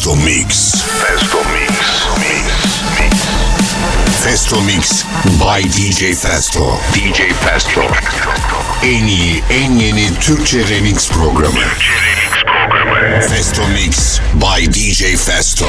Festo Mix. Festo Mix. Mix. Mix. Festo Mix by DJ Festo. DJ Festo. En iyi, en yeni Türkçe remix programı. Türkçe remix programı. Festo Mix by DJ Festo.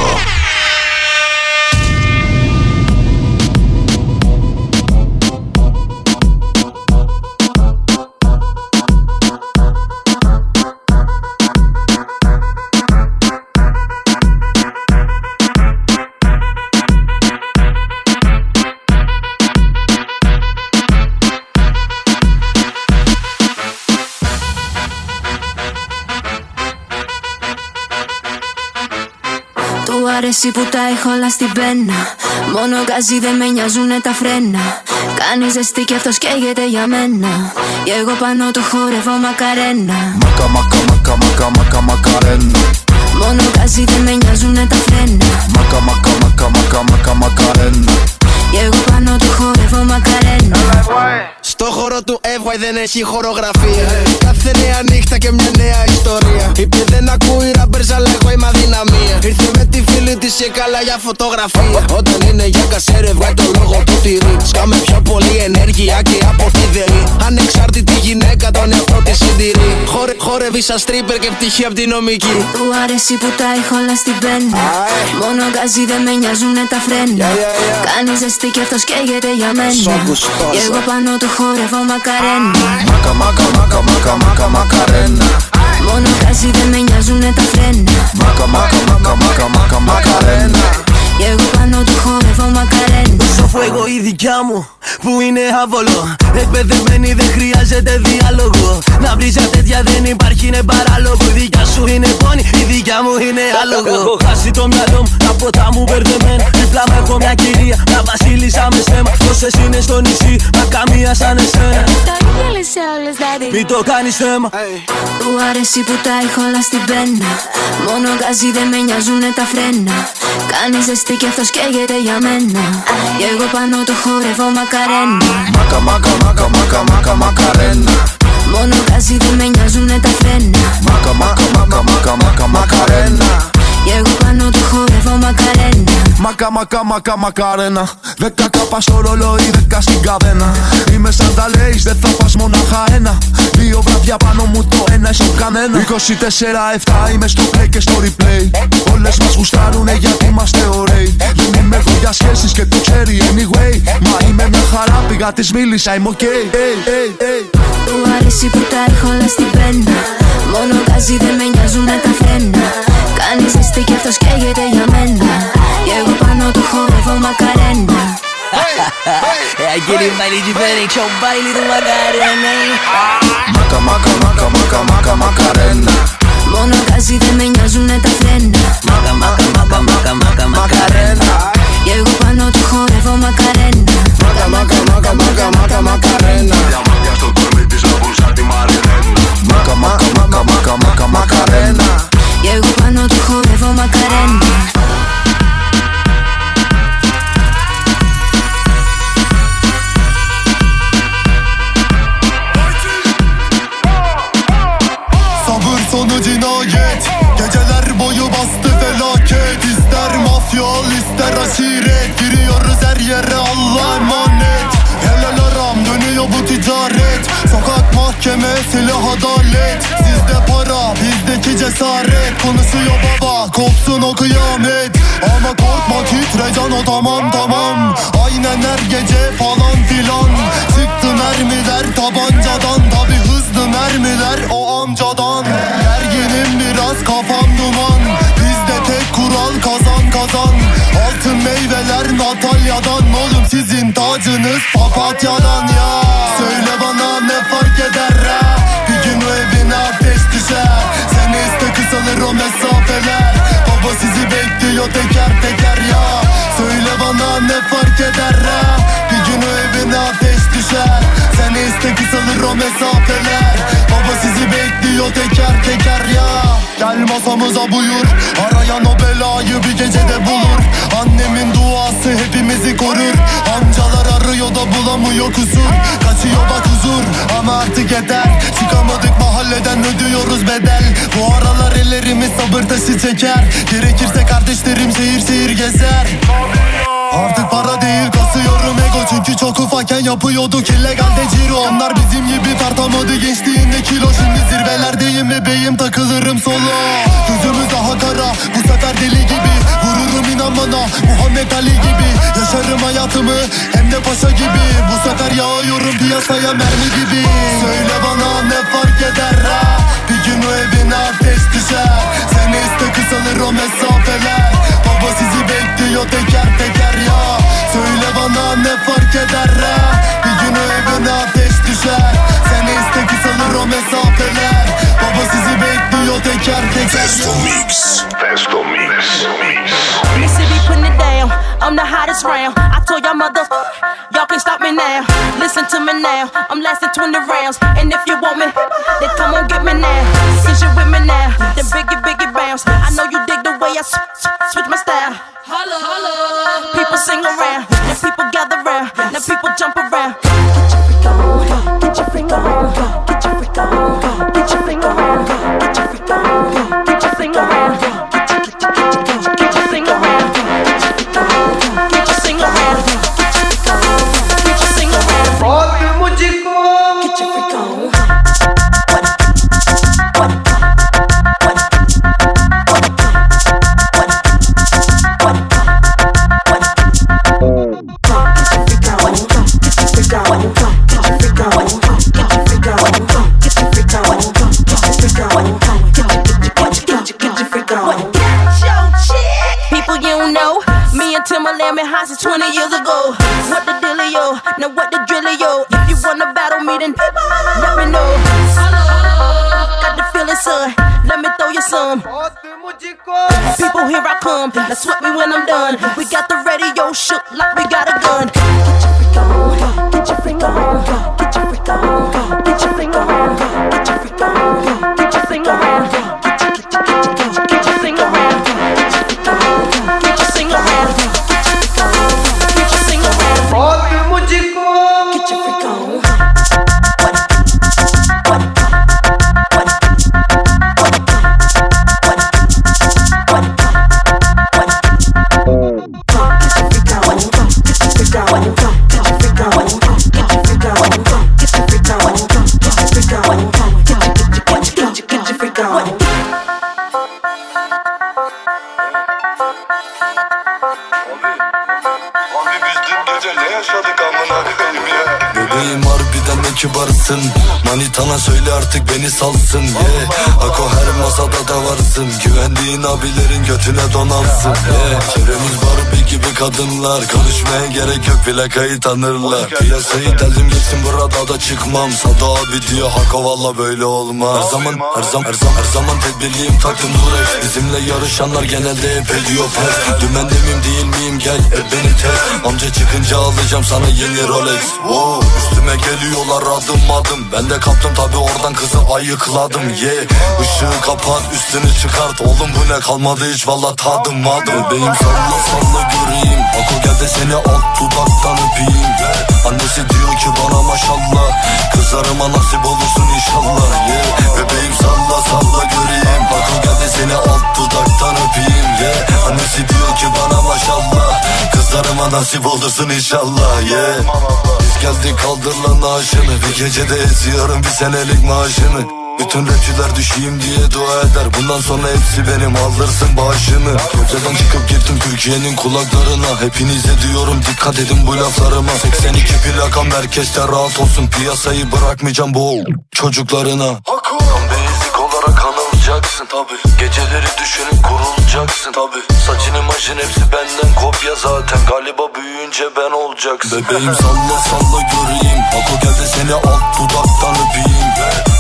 Του αρέσει που τα έχω όλα στην πένα. Μόνο γκάζι δεν με νοιάζουνε τα φρένα. Κάνει ζεστή και αυτός καίγεται για μένα. Και εγώ πάνω του χορεύω μακαρένα. Maca, maca, maca, maca, maca, macarena. Μόνο γκάζι δεν με νοιάζουνε τα φρένα. Maca, maca, maca, maca, maca, macarena. Και εγώ πάνω του χορεύω μακαρένα. Στο χώρο του FY δεν έχει χορογραφία. Κάθε νέα νύχτα και μια νέα ιστορία. Είπε δεν ακούει ραμπερς αλλά εγώ είμαι αδυναμία. Ήρθε με τη φίλη της και καλά για φωτογραφία. Όταν είναι για κασέρε βγάζει το λόγο του τυρί. Σκάμε πιο πολύ ενέργεια και από τη ΔΕΗ. Ανεξάρτητη γυναίκα τον εαυτό της συντηρεί. Χορε, χορεύει σαν στρίπερ και πτυχή από τη νομική. Του αρέσει που τα έχω όλα στην πένα. Μόνο γκάζι δεν με νοιάζουνε τα φρένα. Yeah, yeah, yeah. Κάνεις ζεστή και αυτός καίγεται για μένα. Σο γουστόζα. Και εγώ πάνω του χορεύω μακαρένα. Maca, maca, maca, maca, maca, macarena. Μόνο γκάζι δεν με νοιάζουνε τα φρένα. Maca, maca, maca, maca, maca, macarena. Και εγώ πάνω του χορεύω μακαρένα. Στο φουέγο η δικιά μου που είναι άβολο Εκπαιδευμένη δεν χρειάζεται διάλογο Να βρεις για τέτοια δεν υπάρχει είναι παράλογο Η δικιά σου είναι πόνη, η δικιά μου είναι άλογο Έχω χάσει το μυαλό μου, τα ποτά μου μπερδεμένα Δίπλα μου έχω μια κυρία, να βασίλισσα με στέμα Τόσες είναι στο νησί, μα καμία σαν εσένα. Το ίδιο λες σε όλες daddy Μην το κάνεις θέμα. Του αρέσει που τα έχω όλα στην πένα. Μόνο γκάζι δεν με νοιάζουνε τα φρένα. Κάνεις ζεστή και αυτός καίγεται για μένα. Και εγώ πάνω του χορεύω μακαρένα. Maca, maca, maca, maca, maca, macarena. Μόνο γκάζι δεν με νοιάζουνε τα φρένα. Maca, maca, maca, maca, maca, macarena. Και εγώ πάνω του χορεύω μακαρένα Μακα, μακα, μακα, μακαρένα. Δέκα κάπα στο ρολόι, δέκα στην καβένα. Είμαι σαν τα λέει, δεν θα πας μονάχα ένα. Δύο βράδια πάνω μου το ένα είσαι ο κανένα. 24-7 είμαι στο play και στο replay. Όλες μας γουστάρουνε γιατί είμαστε ωραίοι. Δεν είμαι εγώ για σχέσεις και το ξέρει anyway. Μα είμαι μια χαρά, πήγα της μίλησα, είμαι ok. Hey, hey, hey. Του αρέσει που τα έχω όλα στην πένα Μόνο γκάζι δεν με νοιάζουνε τα φρένα Κάνεις Κουράστηκε και αυτός καίγεται για μένα Και εγώ πάνω του χορεύω μακαρένα Ε, αγγέλη μάλι τζιβέρι και ο μπάιλι του μακαρένα Μακα, μακα, μακα, μακα, μακα, μακαρένα Μόνο γκάζι δεν με νοιάζουνε τα φρένα Μακα, μακα, μακα, μακα, μακα, μακαρένα Και εγώ πάνω του χορεύω μακαρένα Μακα, μακα, μακα, μακα, μακα, μακαρένα Διαμάντια στο κορμί της όπως τη Μαριλένα Μακα, μακα, μακα, μακαρένα Llego cuando tu joven Macarena. Sabır sonu cinayet. Geceler boyu bastı felaket. İster mafya ister aşiret. Giriyoruz her yere Allah'a emanet dönüyor bu ticaret. Sokak mahkeme silah adalet. Sizde para bizdeki cesaret. Konuşuyor baba kopsun o kıyamet. Ama korkma titre can o tamam tamam. Aynen her gece falan sizin tacınız papatyadan ya. Söyle bana ne fark eder ha Bir gün o evine ateş düşer. Seni iste kısalır o mesafeler. Baba sizi bekliyor teker teker ya. Söyle bana ne fark eder ha Bir gün o evine ateş düşer Seni iste kısalır o mesafeler. Baba sizi bekliyor teker teker ya. Gel masamıza buyur. Arayan o belayı bir gecede bulur. Annemin duası hepimizi korur. Amcalar arıyor da bulamıyor kusur. Kaçıyor bak huzur. Ama artık yeter. Çıkamadık mahalleden ödüyoruz bedel. Bu aralar ellerimiz sabır taşı çeker. Gerekirse Artık para değil kasıyorum ego. Çünkü çok ufakken yapıyorduk illegalde ciro. Onlar bizim gibi tartamadı gençliğinde kilo. Şimdi zirvelerdeyim bebeğim takılırım solo. Gözümüz daha kara bu sefer deli gibi. Vururum inan bana Muhammed Ali gibi. Yaşarım hayatımı hem de paşa gibi. Bu sefer yağıyorum piyasaya mermi gibi. Söyle bana ne fark eder ha? Bir gün o evine ateş düşer. Seni iste kısalır o mesafeler. Baba sizi bekliyor teker teker ya Söyle bana ne fark eder ha Bir gün o evine ateş düşer Seni iste kısalır o mesafeler Baba sizi bekliyor teker teker Festo Mix. Festo Mix. Mix. I'm the hottest round. I told y'all mother, y'all can't stop me now. Listen to me now. I'm lasting 20 rounds. And if you want me, then come on get me now. Since you with me now, then biggie, biggie bounce. I know you dig the way I sw- sw- switch my style. Holla, holla. People sing around, then people gather round, now people jump around. Manitana söyle artık beni salsın yeah. Ako her masada da varsın Güvendiğin abilerin götüne donansın yeah. Çevremiz gibi kadınlar Konuşmaya gerek yok plakayı tanırlar. Piyasayı deldim geçtim burada da çıkmam. Sada abi diyor Hako valla böyle olmaz. Her zaman her zaman her zaman, her zaman tedbirliyim taktım Durex Bizimle yarışanlar genelde hep ediyor pes. Dümende miyim değil miyim? Gel et beni test. Amca çıkınca alacağım sana yeni Rolex. Wow. Üstüme geliyorlar adım adım. Ben de kaptım tabi oradan kızı ayıkladım. Yeah. Işığı kapat üstünü çıkart. Oğlum bu ne kalmadı hiç valla tadım adım. Bebeğim salla salla göreyim Ako gel de seni alt dudaktan öpeyim yeah. Annesi diyor ki bana maşallah Kızlarıma nasip olursun inşallah yeah. Bebeğim salla salla göreyim Ako gel de seni alt dudaktan öpeyim yeah. Annesi diyor ki bana maşallah Kızlarıma nasip olursun inşallah yeah. Biz geldik kaldır lan naaşını Bir gecede eziyorum bir senelik maaşını bütün rapçiler düşeyim diye dua eder. Bundan sonra hepsi benim alırsın bağışını. Kepçeden çıkıp girdim Türkiye'nin kulaklarına. Hepinize diyorum dikkat edin bu laflarıma. 82 plaka merkezde rahat olsun. Piyasayı bırakmayacağım bu çocuklarına anılacaksın tabi Geceleri düşünüp kurulacaksın. Tabi Saçın imajın hepsi benden kopya zaten. Galiba büyüyünce ben olacaksın. Bebeğim salla salla göreyim. Ako gel de seni alt dudaktan öpeyim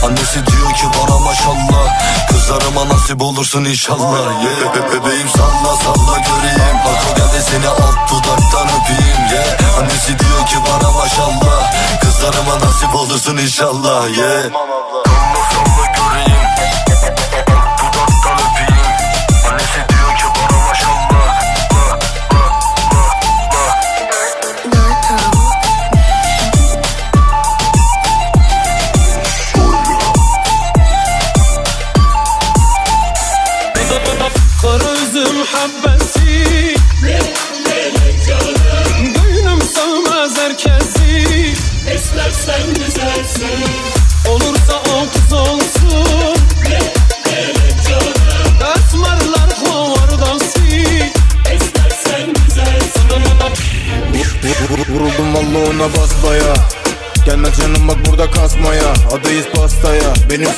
Annesi diyor ki bana maşallah. Kızlarıma nasip olursun inşallah yeah. Be- bebeğim salla salla göreyim. Ako gel de seni alt dudaktan öpeyim yeah. Annesi diyor ki bana maşallah. Kızlarıma nasip olursun inşallah yeah.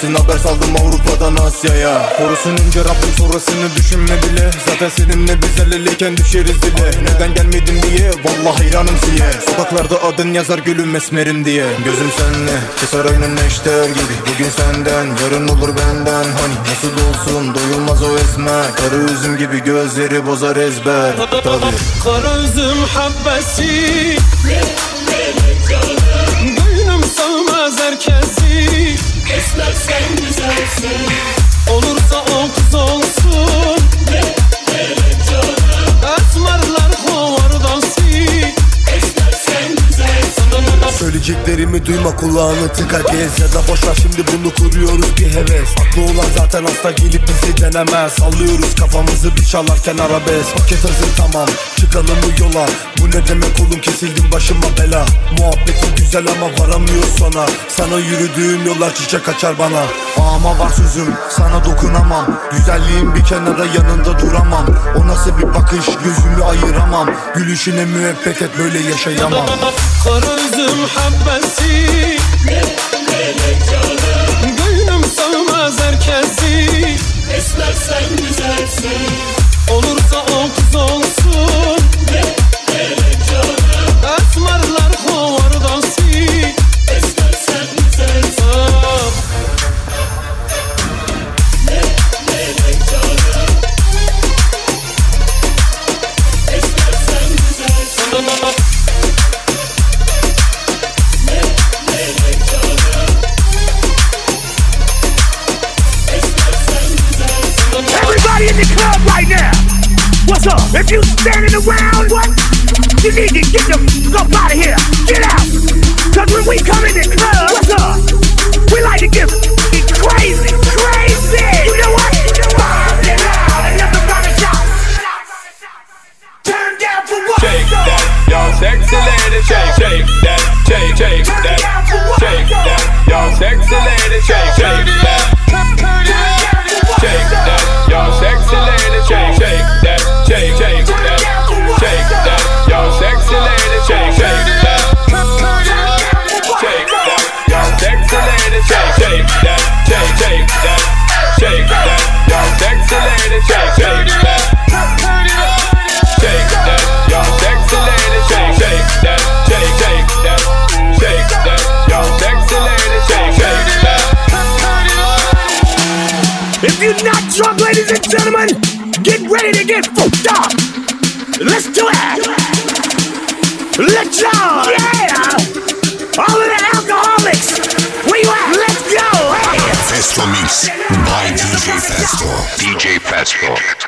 Benimsin haber saldım Avrupa'dan Asya'ya. Korusun önce Rabbim sonrasını düşünme bile. Zaten seninle biz el eleyken düşeriz dile Neden gelmedin diye? Vallahi hayranım siye. Sokaklarda adın yazar gülüm esmerim diye. Gözüm senle keser aynen neşter gibi. Bugün senden yarın olur benden. Hani nasıl olsun doyulmaz o esmer. Karı üzüm gibi gözleri bozar ezber. Tabii. Kara üzüm habbesi. Gönlüm sığmaz herkesi Esmer sen güzelsin. Olursa o Söyleyeceklerimi duyma kulağını tıka gez Ya da boşver şimdi bunu kuruyoruz bir heves. Aklı olan zaten hasta gelip bizi denemez. Sallıyoruz kafamızı bir çalarken arabesk. Paket hazır tamam çıkalım bu yola. Bu ne demek oğlum kesildim başıma bela. Muhabbeti güzel ama varamıyor sana. Sana yürüdüğüm yollar çiçek açar bana. Ama var sözüm sana dokunamam. Güzelliğin bir kenara yanında duramam. O nasıl bir bakış gözümü ayıramam. Gülüşüne müebbet et böyle yaşayamam. Kara üzüm habbesi Gönlüm sığmaz herkesi. Esmer sen güzelsin. Olursa o kız olsun. Esmerler hovardası Esmer sen güzelsin. Everybody If you standing around, what? You need to get the fuck out of here. Get out. Cause when we come in the club, what's up? We like to get crazy, crazy. You know what? Five and out, another round of shots. Turn down for what? Shake that, y'all sexy lady. Shake, shake that, shake, shake that, shake that, y'all sexy lady. Shake, shake that. Shake that, y'all sexy lady. Shake, shake that, shake, that, shake that, y'all sexy lady. Shake, that. Shake that, y'all sexy lady. Shake, shake that, shake, that, shake that, y'all sexy lady. Shake that. Get fucked up. Let's do it. Let's go. Yeah. All of the alcoholics. Where you at? Let's go. Hey. Festo Mix by DJ Festo. DJ Festo.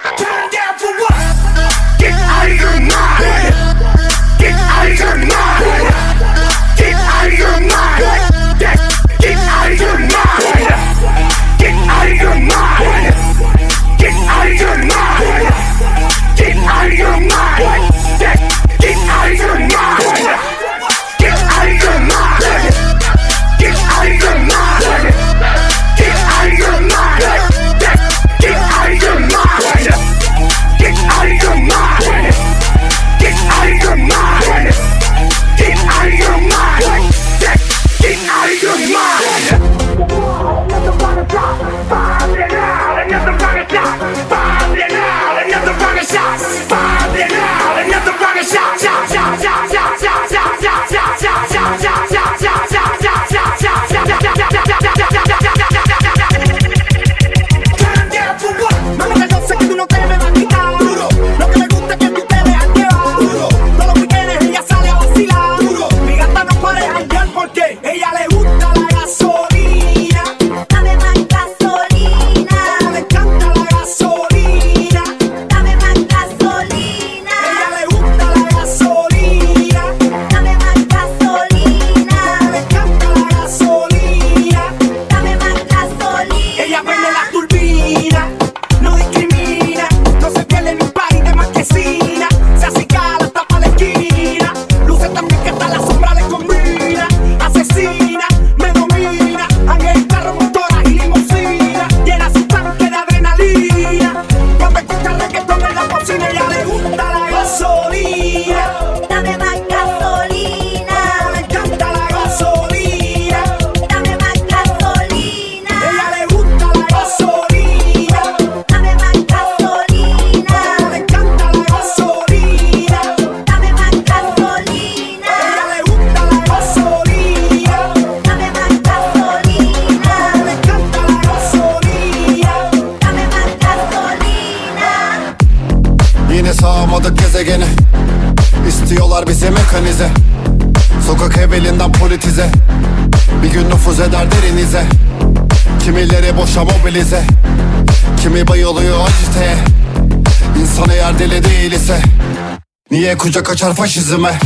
Kucak açar faşizme.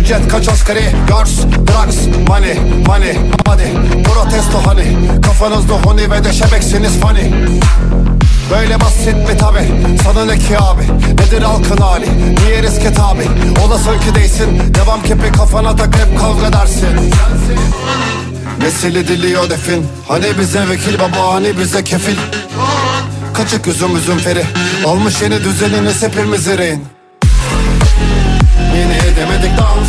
Ücret kaç asgari Girls, drugs, money, money, hadi Protesto hani Kafanızda honi ve deşebeksiniz funny. Böyle basit mi tabi? Sana ne ki abi? Nedir halkın hali? Niye riske tabi? Olasın ki değilsin Devam kepi kafana tak hep kavga dersin. Nesil ediliyor defin. Hani bize vekil baba hani bize kefil. Kaçık üzüm üzüm feri. Almış yeni düzeniniz hepimiz hete met ik dans.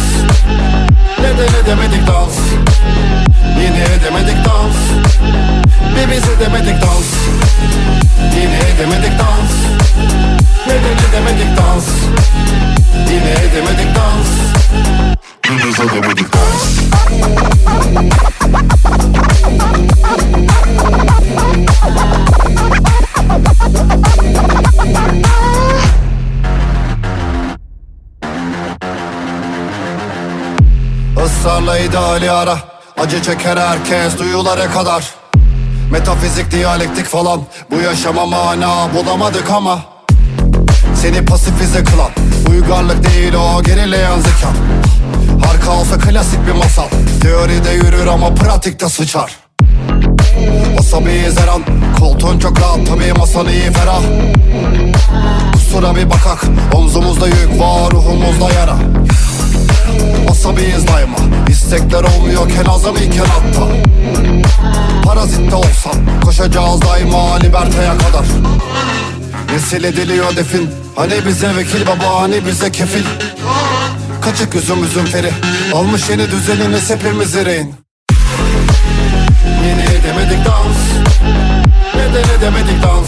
Hete hete met ik dans. Yine hete met ik dans. Baby zitten met ik dans. Yine hete met ik dans. Hete met ik dans. Yine hete met ik dans. Yine hete met ik dans. Israrla ideali ara. Acı çeker herkes duyulara kadar. Metafizik diyalektik falan. Bu yaşama mana bulamadık ama. Seni pasifize kılan Uygarlık değil o gerileyen zeka. Harika olsa klasik bir masal. Teoride yürür ama pratikte sıçar. Asabiyiz her an Koltuğun çok rahat tabii masan iyi ferah. Kusura bir bakak Omzumuzda yük var ruhumuzda yara Asabiyiz daima. İstekler olmuyorken azam iken hatta Parazitte olsam Koşacağız daima liberteye kadar. Nesil ediliyor defin. Hani bize vekil baba hani bize kefil. Kaçık üzüm üzüm feri. Almış yeni düzeniniz hepimiz rehin Yine edemedik dans. Neden edemedik dans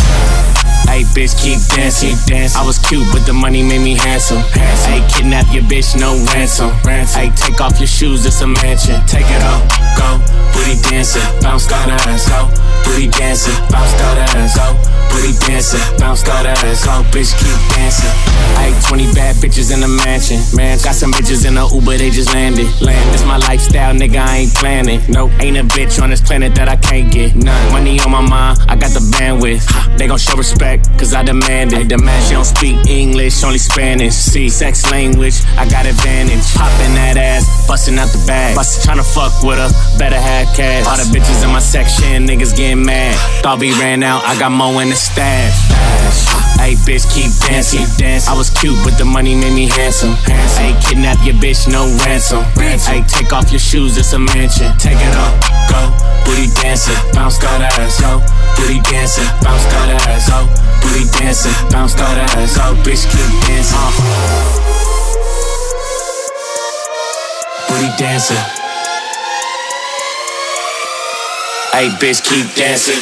Hey bitch, keep dancing. Dance. I was cute, but the money made me handsome. Hey, kidnap your bitch, no ransom. Hey, take off your shoes, it's a mansion. Take it off, go. Booty dancing, bounce that ass, go. Booty dancing, bounce that ass, go. Booty dancing, bounce that ass, go. Bitch, keep dancing. Hey, 20 bad bitches in the mansion. Man, got some bitches in the Uber, they just landed. Land, this my lifestyle, nigga, I ain't planning. Nope, ain't a bitch on this planet that I can't get. None. Money on my mind, I got the bandwidth. They gon' show respect, cause I demand it. Demand she don't speak English, only Spanish. See, sex language, I got advantage. Popping that ass, busting out the bag. Bust, tryna fuck with her, better have cash. All the bitches in my section, niggas getting mad. Thought we ran out, I got more in the stash. Hey, bitch, keep dancing. Dance. I was cute, but the money made me handsome. Hey, kidnap your bitch, no ransom. Hey, take off your shoes, it's a mansion. Take it off, go. Booty dancing, bounce that ass, go. Booty dancing, bounce that ass, go. Booty dancing, bounce that ass, go. Bitch, keep dancing. Uh-huh. Booty dancing. Hey, bitch, keep dancing.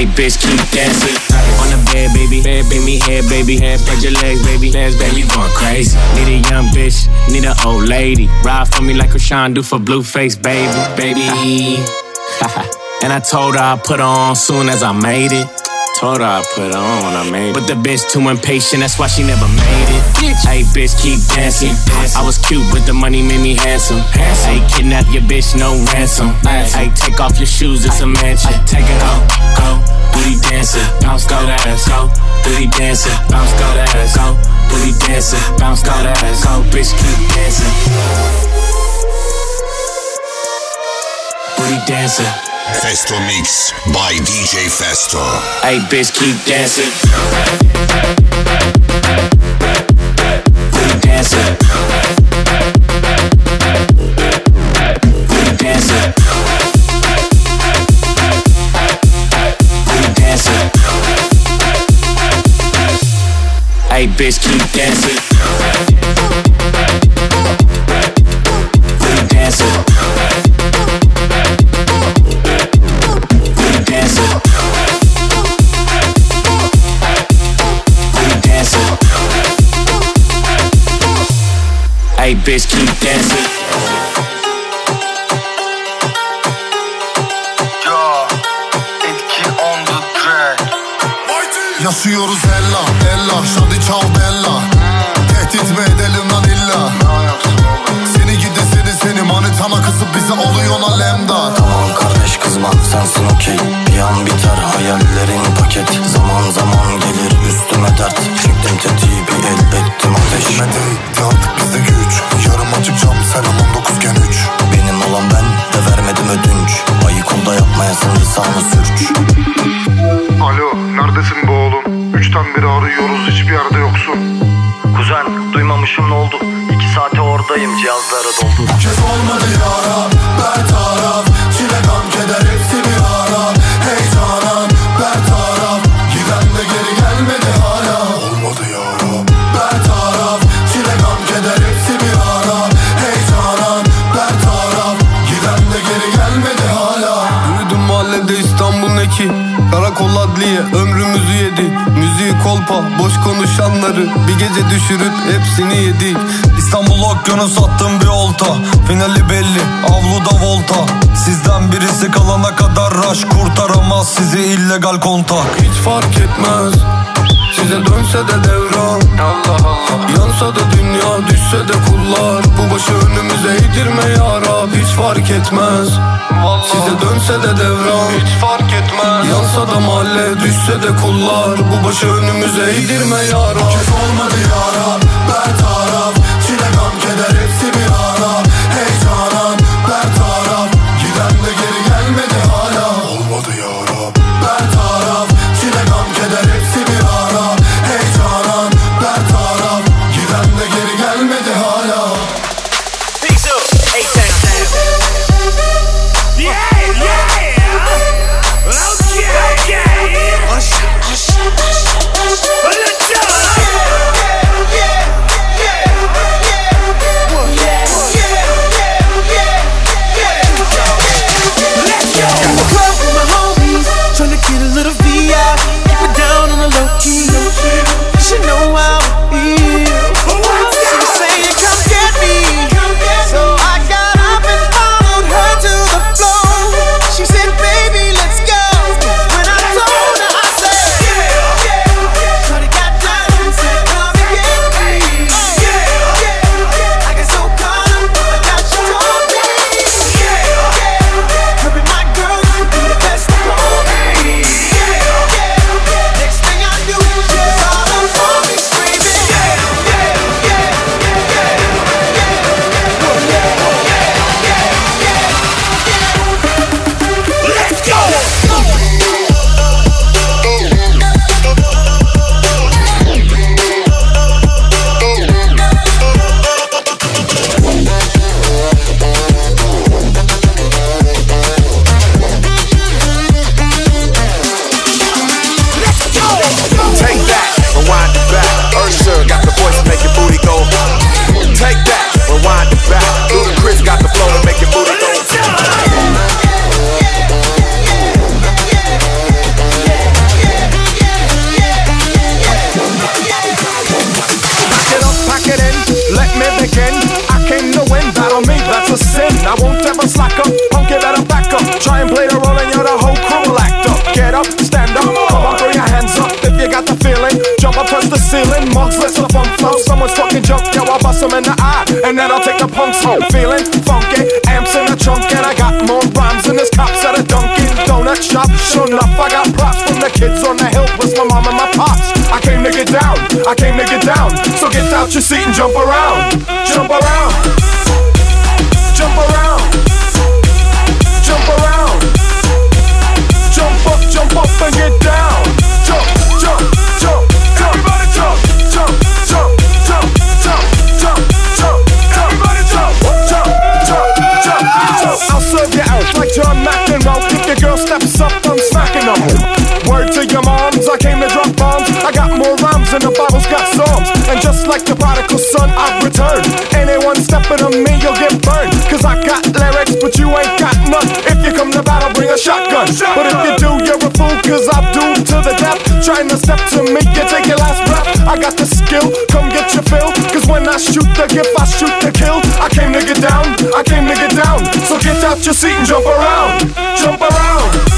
Hey, bitch, keep dancing. On the bed, baby. Bed, baby, head, baby. Head, spread your legs, baby. Legs, baby, you going crazy. Need a young bitch, need an old lady. Ride for me like Rashawn do for Blueface, baby. Baby. and I told her I'd put her on soon as I made it. Told her I put her on when I made it. But the bitch too impatient, that's why she never made it. Bitch. Hey, bitch, keep dancing. I was cute, but the money made me handsome. Hey, kidnap your bitch, no ransom. Hey, take off your shoes, it's a mansion. Take it off, go. booty dancer, bounce go that ass, go, booty dancer, bounce go that ass, go, booty dancer, bounce go that ass, go, bitch keep dancing. Booty dancer. Festo Mix by DJ Festo. Hey, bitch, keep dancing. Booty dancer. Booty dancer. Booty dancer. Hey, bitch, keep dancing. Hey, bitch, keep dancing. Yaşıyoruz ella ella Şadi çal bella. Tehdit mi edelim lan illa? Seni gidi seni seni manitana kızıp bize oluyor alemdar Tamam kardeş kızma sensin okey. Bir an biter hayallerin paket. Zaman zaman gelir üstüme dert Çektim tetiği bir el ettim ateş. Hikmete itti artık bizde güç Yarım açık cam sen 19 gen 3 Benim olan ben de vermedim ödünç. Ayık ol da yapmayasın lisanı sürç. Alo neredesin be oğlum? Üçten beri arıyoruz hiçbir yerde yoksun. Kuzen duymamışım ne oldu? İki saate oradayım cihazlara doldu. Kez olmadı yara boş konuşanları Bir gece düşürüp hepsini yedik İstanbul okyanus attım bir olta. Finali belli avluda volta. Sizden birisi kalana kadar rush Kurtaramaz sizi illegal kontak. Hiç fark etmez Size dönse de devran. Allah Allah. Yansa da dünya düşse de kullar. Bu başı önümüze eğdirme ya Rab Hiç fark etmez. Size dönse de devran. Hiç fark etmez. Yansa da mahalle düşse de kullar. Bu başı önümüze eğdirme ya Rab. Kez olmadı yara Bertaraf Çile gam your girl steps up, I'm smacking them. Word to your moms, I came to drop bombs. I got more rhymes than the Bible's got psalms. And just like the prodigal son, I've returned. Anyone stepping on me, you'll get burned. Cause I got lyrics, but you ain't got none. If you come to battle, bring a shotgun. But if you do, you're a fool, cause I'm doomed to the death. Trying to step to me, you take your last. I got the skill, come get your fill. Cause when I shoot the gift, I shoot the kill. I came to get down, I came to get down. So get out your seat and jump around, jump around,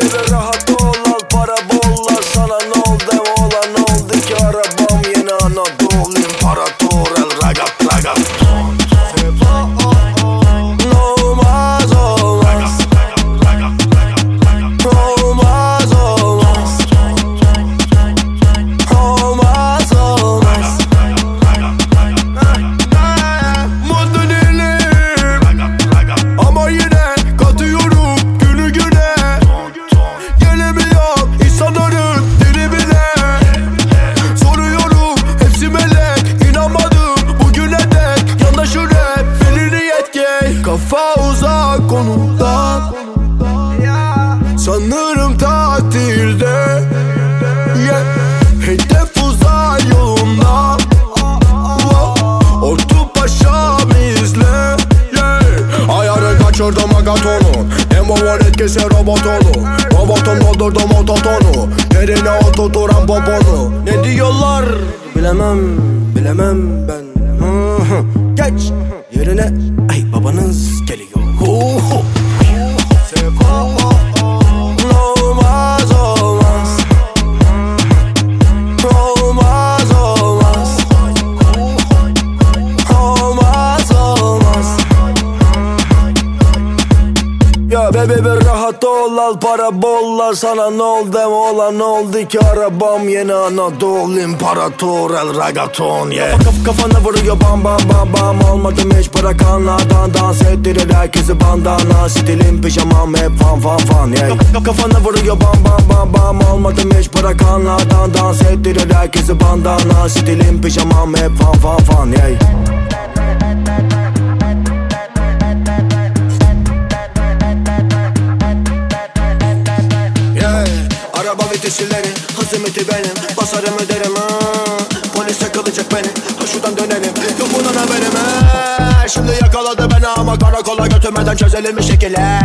baby, better var etkisi robotonu Robotum doldurdum ototonu Yerine oturturan poponu. Ne diyorlar? Bilemem bilemem ben. Geç. Yerine para bol al sana ne oldu olan oldu ki arabam yeni Anadolu İmparator el ragaton yeah. Kaf kafana vuruyor bam bam bam bam Olmadım hiç bırakanlardan dans ettirir herkesi bandana Stilim pijamam hep fan fan fan yeah. Kaf kafana vuruyor bam bam bam bam Olmadım hiç bırakanlardan dans ettirir herkesi bandana Stilim pijamam hep fan fan fan. Yeah. Vitesileri hazımeti benim. Basarım öderim ha. Polis yakalayacak beni. Ha şuradan dönelim Yok bunun haberim ha. Şimdi yakaladı beni ama karakola götürmeden çözelim bir şekilde.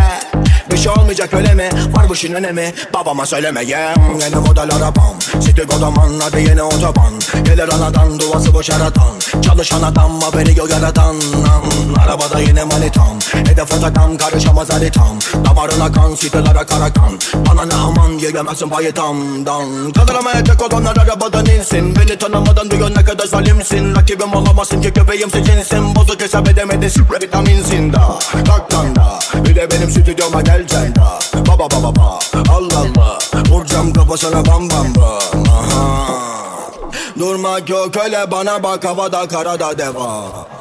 Bir şey olmayacak öyle mi? Var bu işin önemi. Babama söylemeyeyim. Yeni model arabam. City kodaman hadi yeni otoban. Gelir anadan duvası boş aradan Çalışan adam haberi yok yaradan Arabada yine manitam Hedef otakam karışamaz haritam Damarına kan sitelere kara kan Bana ne aman yiyemezsin payetamdan Kaldıramayacak olanlar arabadan insin. Beni tanımadan diyor ne kadar zalimsin Rakibim olamazsın ki köpeğim seçinsin Bozuk hesap edemedin süpre vitaminsin da. Kalktan da Bir de benim stüdyoma geleceksin da Baba baba baba Allah Allah Vuracağım kafasına bam bam bam. Aha. Durmak yok öyle bana bak havada karada deva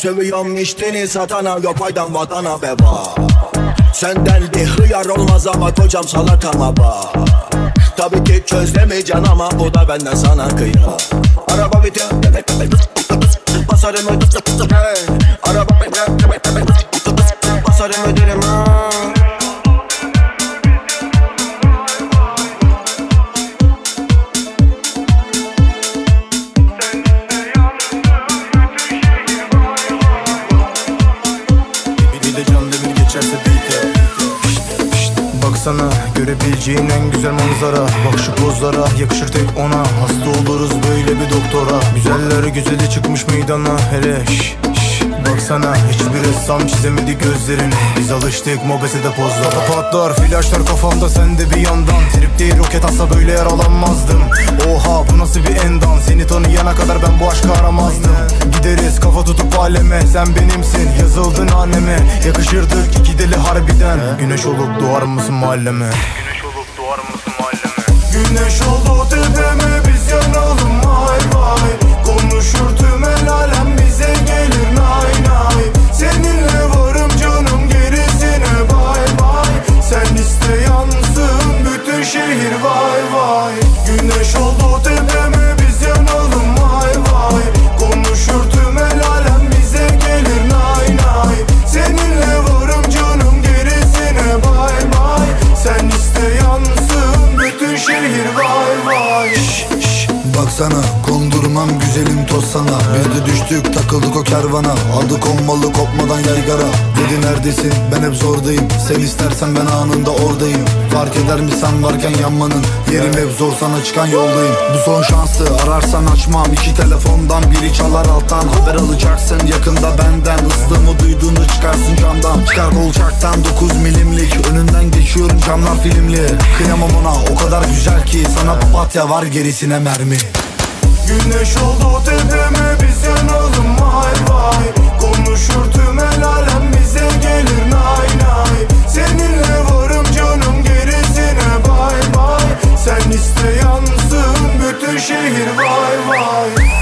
Sövüyorum içtiğini satana yok faydan vatana beba. Senden bir hıyar olmaz ama kocam salatama bak Tabii ki çözlemeyeceksin ama bu da benden sana kıya Araba bitiyor Basarım hey. Araba Basarım öderim Görebileceğin en güzel manzara. Bak şu pozlara yakışır tek ona. Hasta oluruz böyle bir doktora. Güzeller güzeli çıkmış meydana. Hele şş, Baksana hiçbir ressam çizemedi gözlerini. Biz alıştık mobesede pozlara Patlar flaşlar kafamda sende bir yandan. Trip değil roket atsa böyle yaralanmazdım. Oha bu nasıl bir endam Seni tanıyana kadar ben bu aşkı aramazdım. Gideriz kafa tutup aleme Sen benimsin. Yazıldın anneme Yakışırdık iki deli harbiden. Güneş olup doğar mısın mahalleme? Güneş olup doğar mısın mahalleme? Güneş oldu tepeme biz yanalım vay vay. Konuşur tüm el alem bize gelir Seninle varım canım gerisine. Bay bay. Sen iste yansın. Bütün şehir vay vay. Güneş oldu Baksana kondurmam güzelim toz sana. Biz de düştük takıldık o kervana. Aldık on malı kopmadan yaygara. Dedi neredesin? Ben hep zordayım. Sen istersen ben anında oradayım. Fark eder mi sen varken yanmanın? Yerim hep zor sana çıkan yoldayım. Bu son şansı ararsan açmam. İki telefondan Biri çalar alttan. Haber alacaksın Yakında benden. Islığımı duyduğunu çıkarsın camdan. Çıkar kolçaktan 9 milimlik. Önünden geçiyorum camlar filmli. Kıyamam ona o kadar güzel ki. Sana papatya var gerisine mermi Güneş oldu tepeme biz yanalım vay vay. Konuşur tüm el alem bize gelir nay nay. Seninle varım canım gerisine bay bay. Sen iste yansın bütün şehir vay vay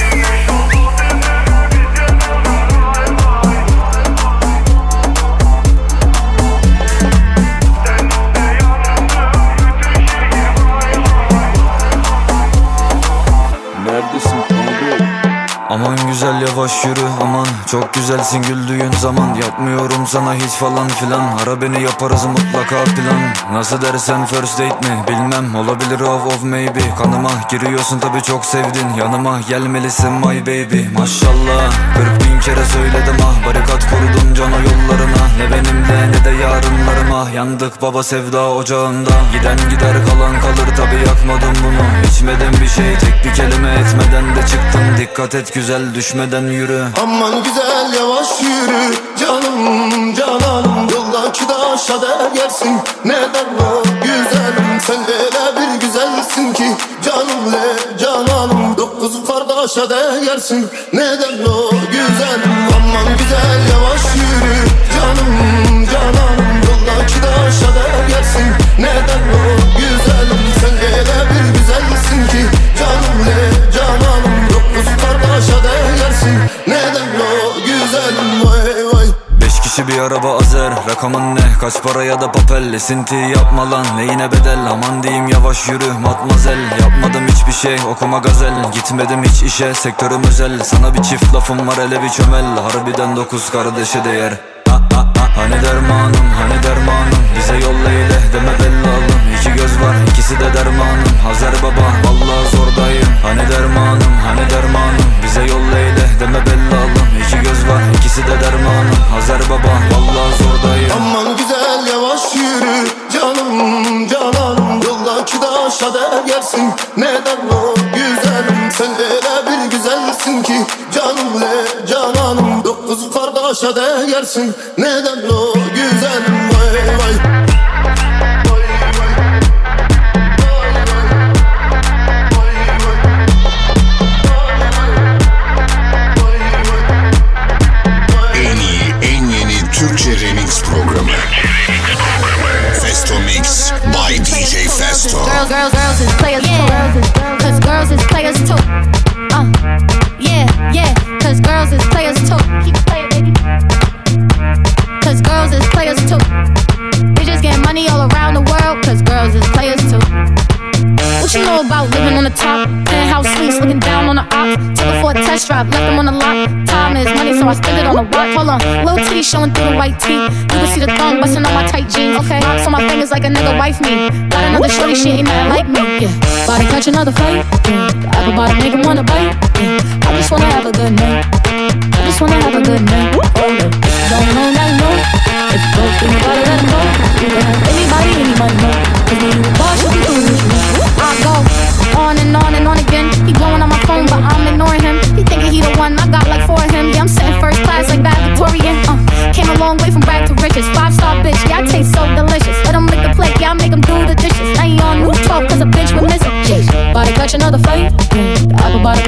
güzel yavaş yürü aman. Çok güzelsin güldüğün zaman. Yapmıyorum sana hiç falan filan. Ara beni yaparız mutlaka plan. Nasıl dersen first date mi? Bilmem. Olabilir of of maybe. Kanıma giriyorsun tabi çok sevdin. Yanıma gelmelisin my baby. Maşallah. 40 bin kere söyledim ah. Barikat kurdum cana yollarına. Ne benimle ne de yarınlarıma. Yandık baba sevda ocağında. Giden gider kalan kalır tabi yakmadım bunu. İçmedim bir şey. Tek bir kelime etmeden de çıktım. Dikkat et güzel düşmeden yürü. Aman güzel yavaş yürü. Canım cananım Yoldaki daşa değersin neden o? Güzelim Sen öyle bir güzelsin ki. Canım le cananım Dokuz kardeşe değersin neden o? Güzelim. Aman güzel yavaş yürü. Canım cananım Yoldaki daşa değersin neden o Bir araba azer. Rakamın ne? Kaç para ya da papel? Esinti yapma lan. Neyine bedel? Aman diyeyim yavaş yürü matmazel. Yapmadım hiçbir şey okuma gazel. Gitmedim hiç işe sektörüm özel. Sana bir çift lafım var hele bir çömel. Harbiden dokuz kardeşe değer. Ha, ha, ha. Hani dermanım hani dermanım? Bize yolla ile deme İki göz var. İkisi de dermanım. Hazer baba vallahi zordayım. Hani dermanım hani dermanım. Bize yolla deme bellalım. İki göz var ikisi de dermanım. Hazer baba vallahi zordayım. Aman güzel yavaş yürü. Canım cananım Yoldaki daşa değersin neden o güzelim. Sen öyle bir güzelsin ki. Canım le cananım. Dokuz kardeşe değersin neden o güzelim DJ Festo. Girls, girls, girls is players too. Cause girls is players too. Uh, yeah, yeah. Cause girls is players too. Keep playing, baby. Cause girls is players too. Bitches get money all around the world. Cause girls is players too. What you know about living on the top? Penthouse suites, looking down on the ops. Took her for a test drive, left them on the lot counting his money, so I stood it on the rock. Hold on, little T showing through the white teeth. You can see the thong busting on my tight jeans. Okay, rocks on my fingers like a nigga wife me. Got another shorty, she ain't nothing like me. Yeah, about to catch another fight. Yeah. The apple bottom make him wanna bite. Yeah. I just wanna have a good night. I just wanna have a good night. Oh, no. Don't know, not know. If you don't think let him go. Anybody, any money, no. Cause when you a boss, you. I go on and on and on the one. I got like four of him. Yeah, I'm sitting first class like that Victorian. Uh, came a long way from rag to riches. Five star bitch, yeah, I taste so delicious. Let him lick the plate, yeah, I make him do the dishes. I ain't on new talk, cause a bitch we're missing. Jeez, about catch another fight. Mm, the apple body.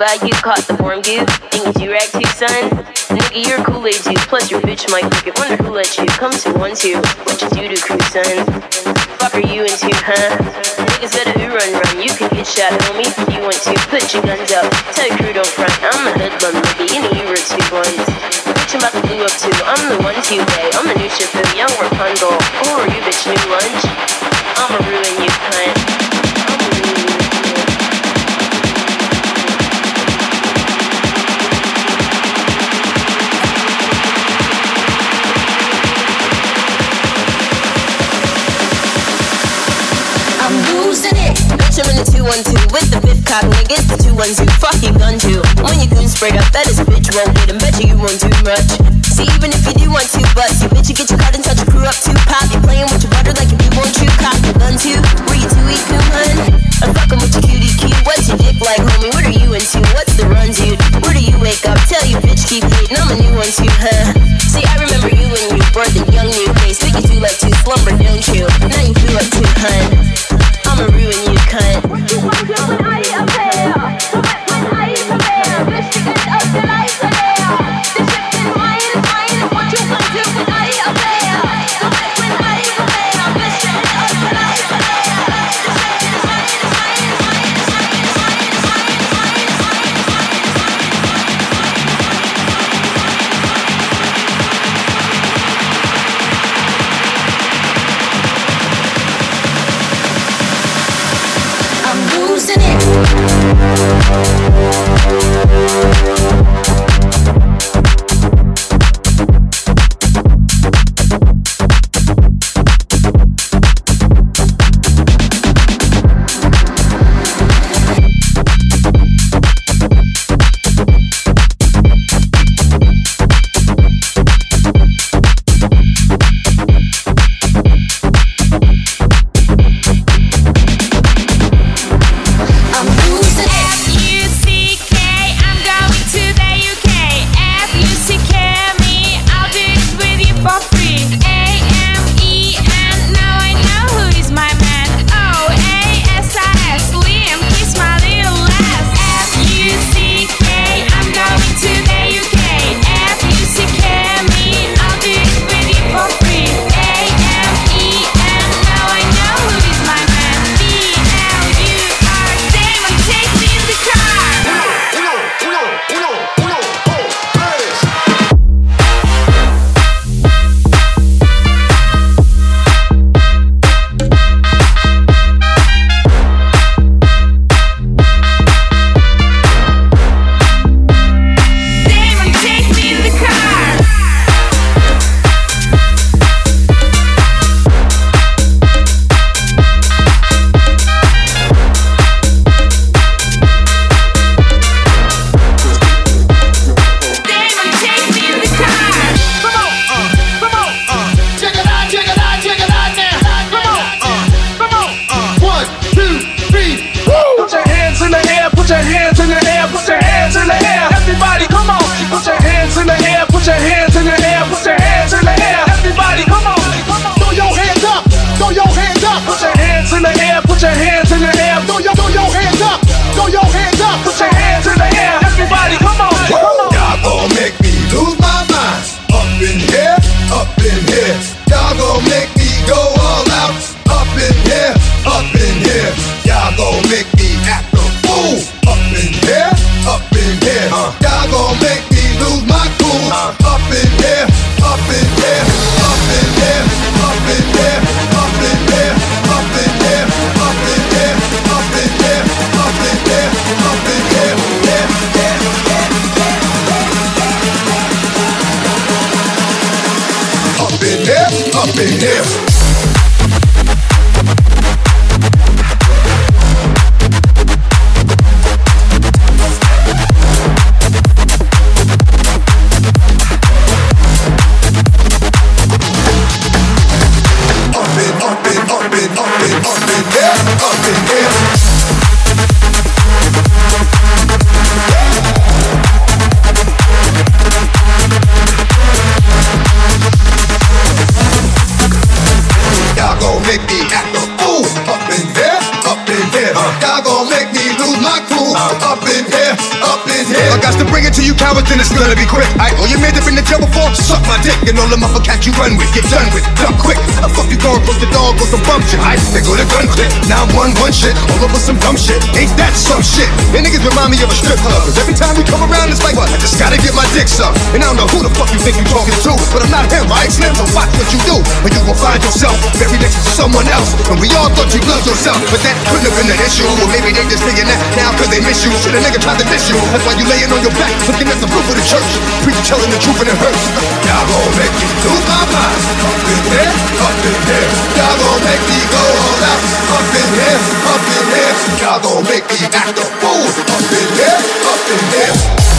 Bayou, caught the form goo. Think you rag too, son? Nigga, you're Kool-Aid dude, plus your bitch might pick it. Wonder who let you come to one two. What you do to crew, son? Fuck are you into, huh? Niggas better who run run. You can get shot, homie, if you want to. Put your guns up. Tell your crew don't front. I'm a hoodlum, nigga. You know you were two ones. Bitch, I'm about to blue up too. I'm the one to way. I'm the new ship, young Rapunzel. Are you, bitch? New lunch? I'ma ruin you, cunt. The 212 with the fifth cock niggas. The 212, fuck you gun to. When you goon sprayed up, that is bitch won't get him. Bet you you won't do much. See, even if you do want to, but you bitch, you get your card and touch your crew up too. Pop, you playing with your butter like if you want you. Cock your gun too. Were you too weak, hun? I'm fucking with your cutie cute. What's your dick like, homie? What are you into? What's the run, dude? Where do you wake up? Tell you bitch, keep hating. I'm a new one too, huh? See, I remember you when you were the young new face. But you do like to slumber, don't you? Now you feel like too, hun. I'ma ruin you, cut. Think you talking to, but I'm not him, right? Slim, so watch what you do, or you will find yourself very next to someone else. And we all thought you loved yourself, but that couldn't have been an issue. Or maybe they just saying that now cause they miss you. Should a nigga tried to miss you? That's why you laying on your back, looking at the roof of the church. Preacher telling the truth and it hurts. Y'all gon' make me lose my mind. Up in here, up in here. Y'all gon' make me go all out. Up in here, up in here. Y'all gon' make me act a fool. Up in here, up in here.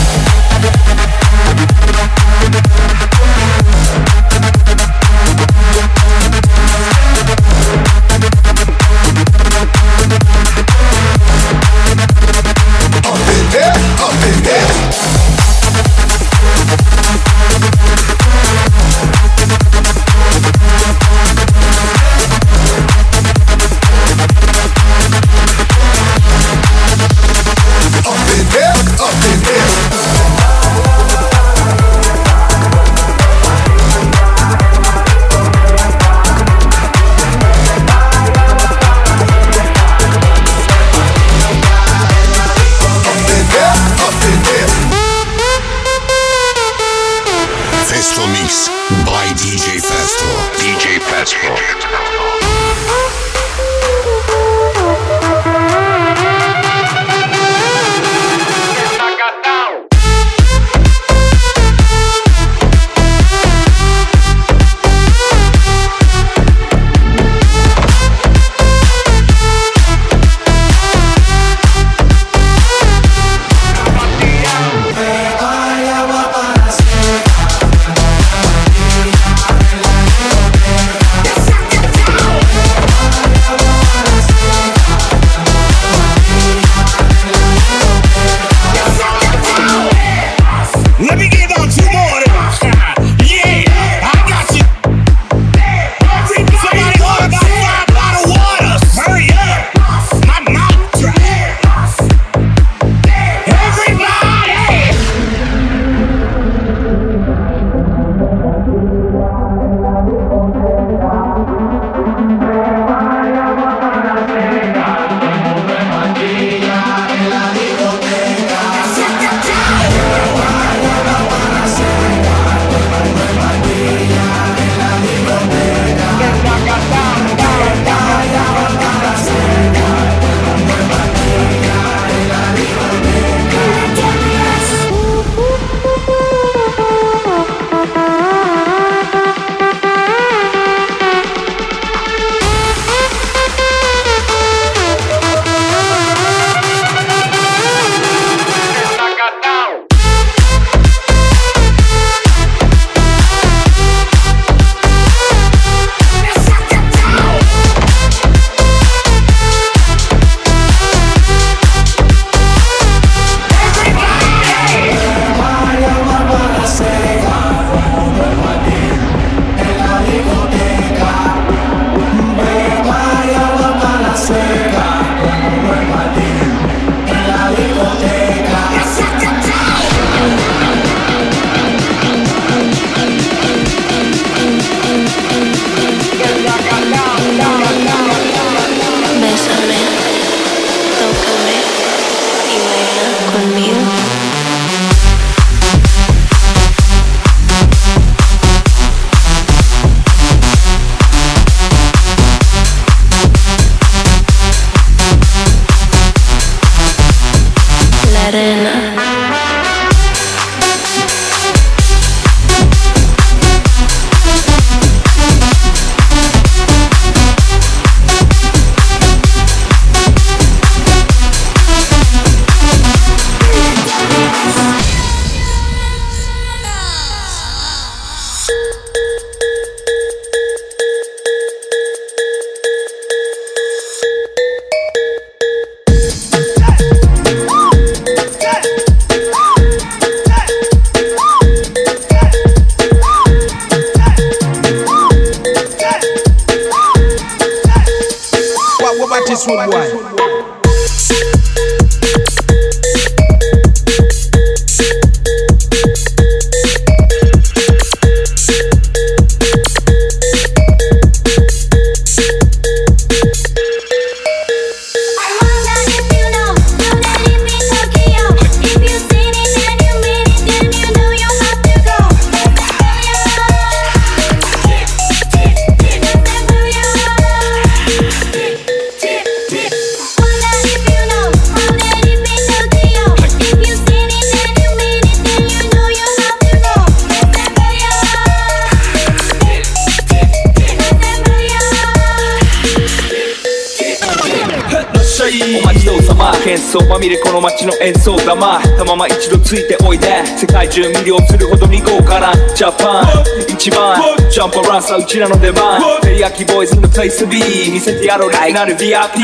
で世界中魅了するほどに豪華なジャパン一番ジャンプランサーうちらの出番テリヤキボーイズ in the place to be 見せてやろうリなる VIP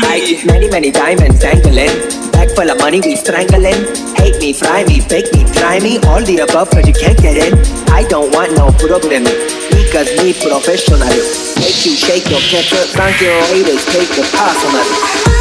Many, many diamonds dangling. Bag full of money, we strangling. Hate me, fry me, fake me, try me. All the above, cause you can't get in. I don't want no problem. Because me professional. Make you shake your pepper, thank your haters, take the personal.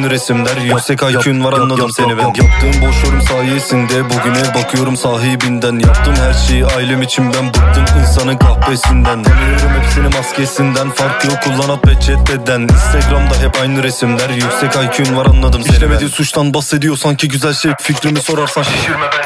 Aynı resimler Yüksek IQ'un var anladım seni ben. Yaptığım boş yorum sayesinde Bugüne bakıyorum sahibinden. Yaptım her şeyi ailem için ben bıktım insanın kahvesinden Tanıyorum hepsini maskesinden Fark yok kullanat ve chat'ten Instagram'da hep aynı resimler Yüksek IQ'un var anladım seni İşlemediği suçtan bahsediyor sanki güzel şey. Fikrimi sorarsan şişirme bence Çok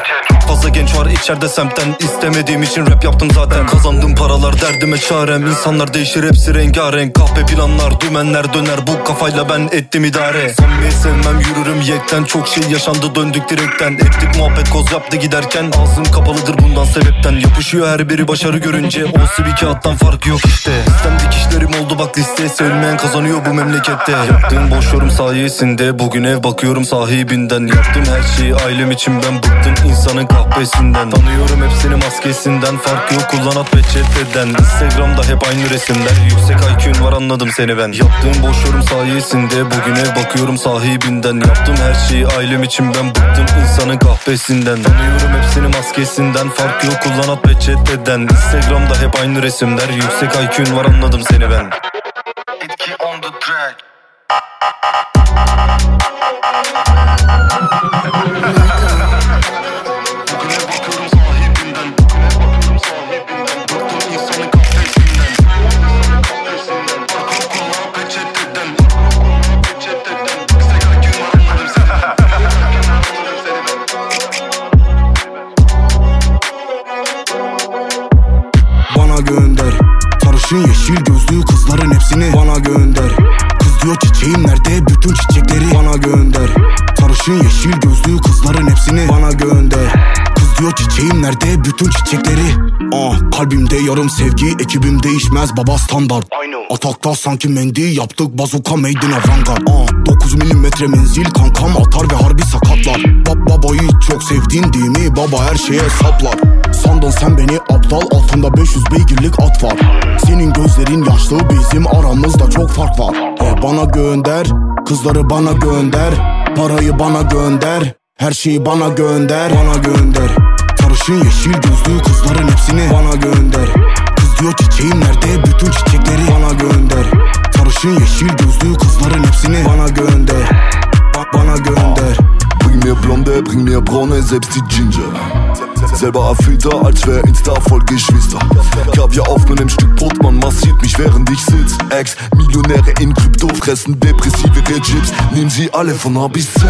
fazla genç var içeride semtten İstemediğim için rap yaptım zaten. Kazandığım paralar derdime çarem. İnsanlar değişir hepsi rengarenk. Kahpe planlar dümenler döner. Bu kafayla ben ettim idare. Samimi sevmem yürürüm yekten. Çok şey yaşandı döndük direkten. Ettik muhabbet koz yaptı giderken. Ağzım kapalıdır bundan sebepten. Yapışıyor her biri başarı görünce. Olsa bir kağıttan farkı yok işte. Sistem dikişlerim oldu bak liste Sevilmeyen kazanıyor bu memlekette. Yaptığım boş yorum sayesinde Bugün ev bakıyorum sahibinden. Yaptım her şeyi ailem için ben bıktım. İnsanın kahvesinden Tanıyorum hepsini maskesinden. Fark yok kullanat ve chat'ten Instagram'da hep aynı resimler. Yüksek IQ'un var anladım seni ben. Yaptığım boş yorum sayesinde Bugün ev bakıyorum sahibinden. Yaptım her şeyi ailem için ben bıktım insanın kahvesinden Tanıyorum hepsini maskesinden. Fark yok kullanat ve chat'ten Instagram'da hep aynı resimler. Yüksek IQ'un var anladım seni ben. Etki on the track. Bana Sarışın yeşil gözlü kızların hepsini bana gönder. Kız diyor çiçeğim nerede? Bütün çiçekleri bana gönder. Sarışın yeşil gözlü kızların hepsini bana gönder diyor çiçeğim nerede? Bütün çiçekleri. Ah kalbimde yarım sevgi ekibim değişmez baba standart. Atakta sanki mendi yaptık bazuka made in avantgard ah, 9 milimetre menzil kankam atar ve harbi sakatlar. Bab babayı çok sevdin değil mi? Baba her şeye saplar. Sandın sen beni aptal altında 500 beygirlik at var. Senin gözlerin yaşlı bizim aramızda çok fark var. E bana gönder kızları bana gönder Parayı bana gönder her şeyi bana gönder Bana gönder. Sarışın yeşil gözlü kızların hepsini bana gönder. Kız diyor çiçeğim nerede? Bütün çiçekleri bana gönder. Sarışın yeşil gözlü kızların hepsini bana gönder. Ba- Bana gönder. Bring mir Blonde, bring mir Braune, selbst Ginger. Selber erfüllter, als wär Insta voll Geschwister. Kaviar auf meinem Stück Brot, man massiert mich während ich sitz. Ex-Millionäre in Krypto fressen depressive Regimes. Nehmen sie alle von A bis Z.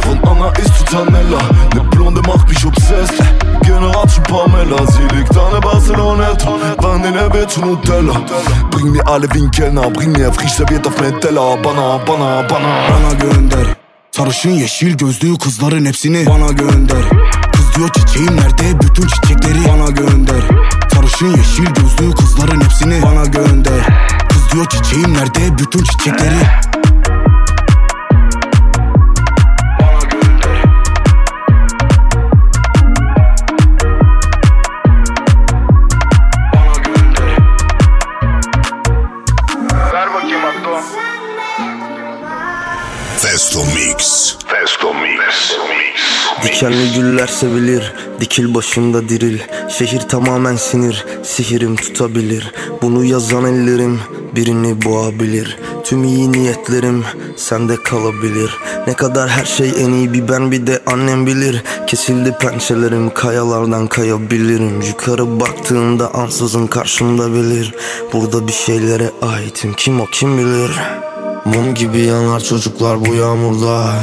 Von Anna ist zu Tanella. Ne Blonde macht mich obsessed. Generation Pamela, sie liegt an der Barcelonette. Wann in der Bett zu Nutella. Bring mir alle wie ein Kellner, bring mir frisch serviert auf mein Teller. Bana, bana, bana. Bana gönder Sarışın yeşil gözlü kızların hepsini bana gönder Kız diyor çiçeğim nerede? Bütün çiçekleri bana gönder. Sarışın yeşil gözlü kızların hepsini bana gönder. Kız diyor çiçeğim nerede? Bütün çiçekleri Dikenli güller sevilir, dikil başında diril. Şehir tamamen sinir, sihirim tutabilir. Bunu yazan ellerim birini boğabilir. Tüm iyi niyetlerim sende kalabilir. Ne kadar her şey en iyi bir ben bir de annem bilir. Kesildi pençelerim kayalardan kayabilirim. Yukarı baktığımda ansızın karşımda bilir. Burada bir şeylere aitim kim o kim bilir? Mum gibi yanar çocuklar bu yağmurda.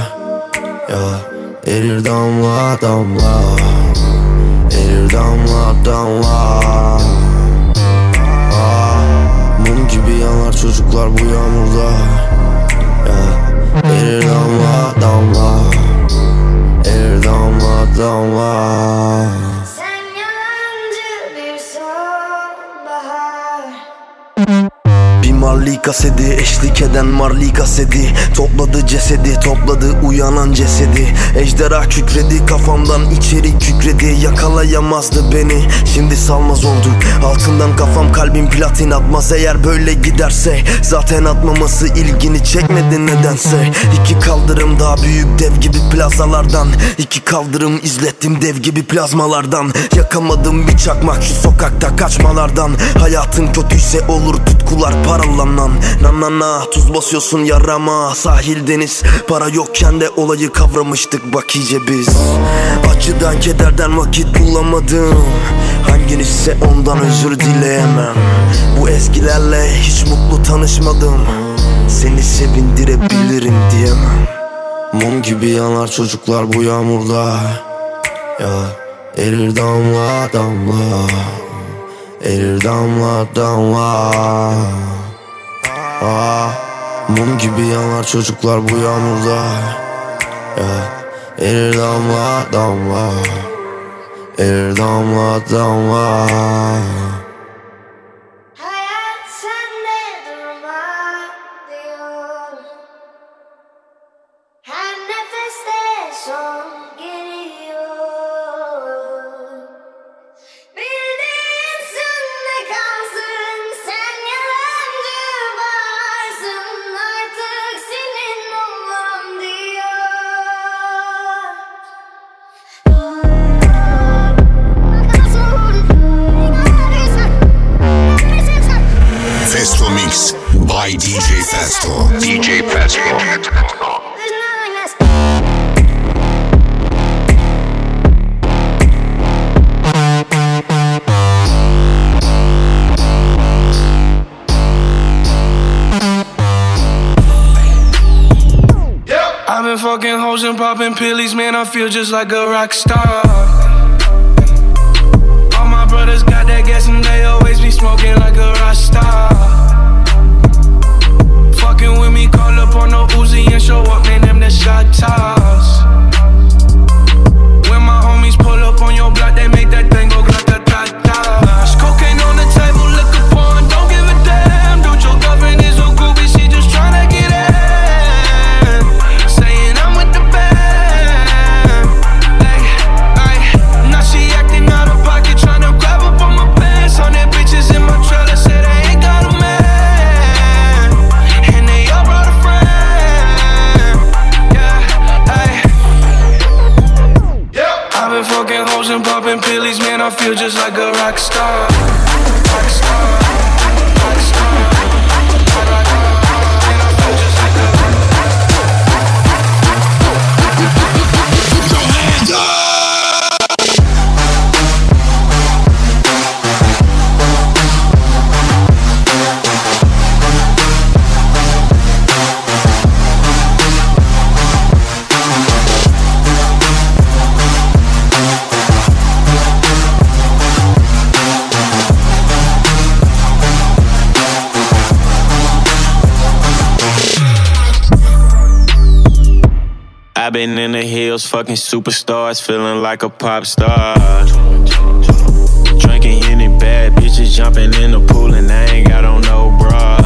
Ya Erir damla damla. Erir damla damla. Ah, Mum gibi yanar çocuklar bu yağmurda. Ya. Erir damla damla. Erir damla damla Marley kaseti Eşlik eden Marley kaseti Topladı cesedi topladı uyanan cesedi. Ejderha kükredi kafamdan içeri kükredi. Yakalayamazdı beni şimdi salmaz oldu. Altından kafam kalbim platin atmaz. Eğer böyle giderse Zaten atmaması ilgini çekmedi nedense. İki kaldırım daha büyük dev gibi plazalardan. İki kaldırım izlettim dev gibi plazmalardan. Yakamadım bir çakmak şu sokakta kaçmalardan. Hayatın kötüyse olur tutkular paralanan Na na na tuz basıyorsun yarama. Sahil deniz para yokken de olayı kavramıştık bak iyice biz. Acıdan kederden vakit bulamadım. Hanginizse ondan özür dileyemem. Bu eskilerle hiç mutlu tanışmadım. Seni sevindirebilirim diyemem. Mum gibi yanar çocuklar bu yağmurda. Ya erir damla damla. Erir damla damla ah, Mum gibi yanar çocuklar bu yağmurda. Ya erir damla damla. Erir damla damla been fucking hoes and popping pillies, man. I feel just like a rock star. All my brothers got that gas and they always be smoking like a rock star. Fucking with me, call up on no Uzi and show up, man. Them the shot toss. Just like a rock star. Fucking superstars, feeling like a pop star. Drinking any bad bitches, jumping in the pool, and I ain't got on no bra.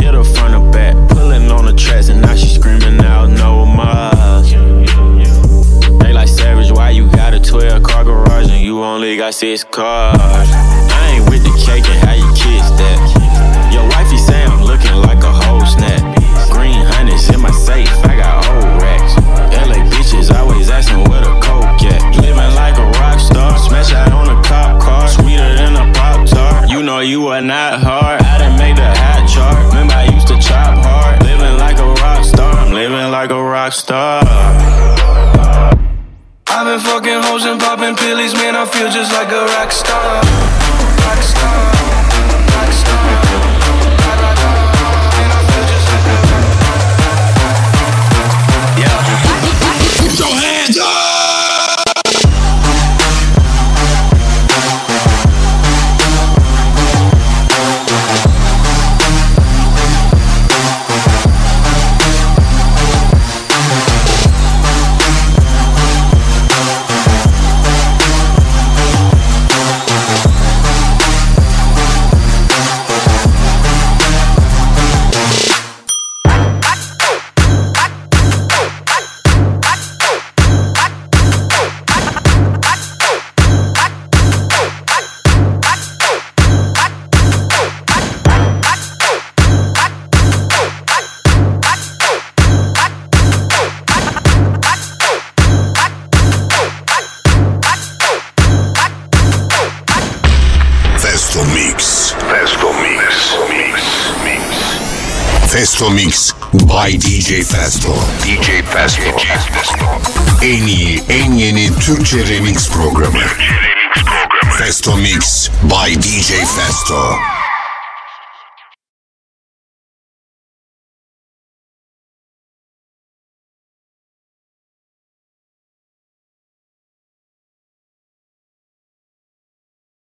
Hit her front or back, pulling on the tracks, and now she screaming out no more. They like savage, why you got a 12 car garage and you only got six cars? I ain't with the cake and Are not hard. I done made the hot chart. Remember I used to chop hard. Living like a rock star, I'm living like a rock star. I've been fucking hoes and popping pillies, man. I feel just like a rock star. Rock star. DJ Festo. DJ Festo. En iyi, en yeni Türkçe remix programı. Festo Mix by DJ Festo.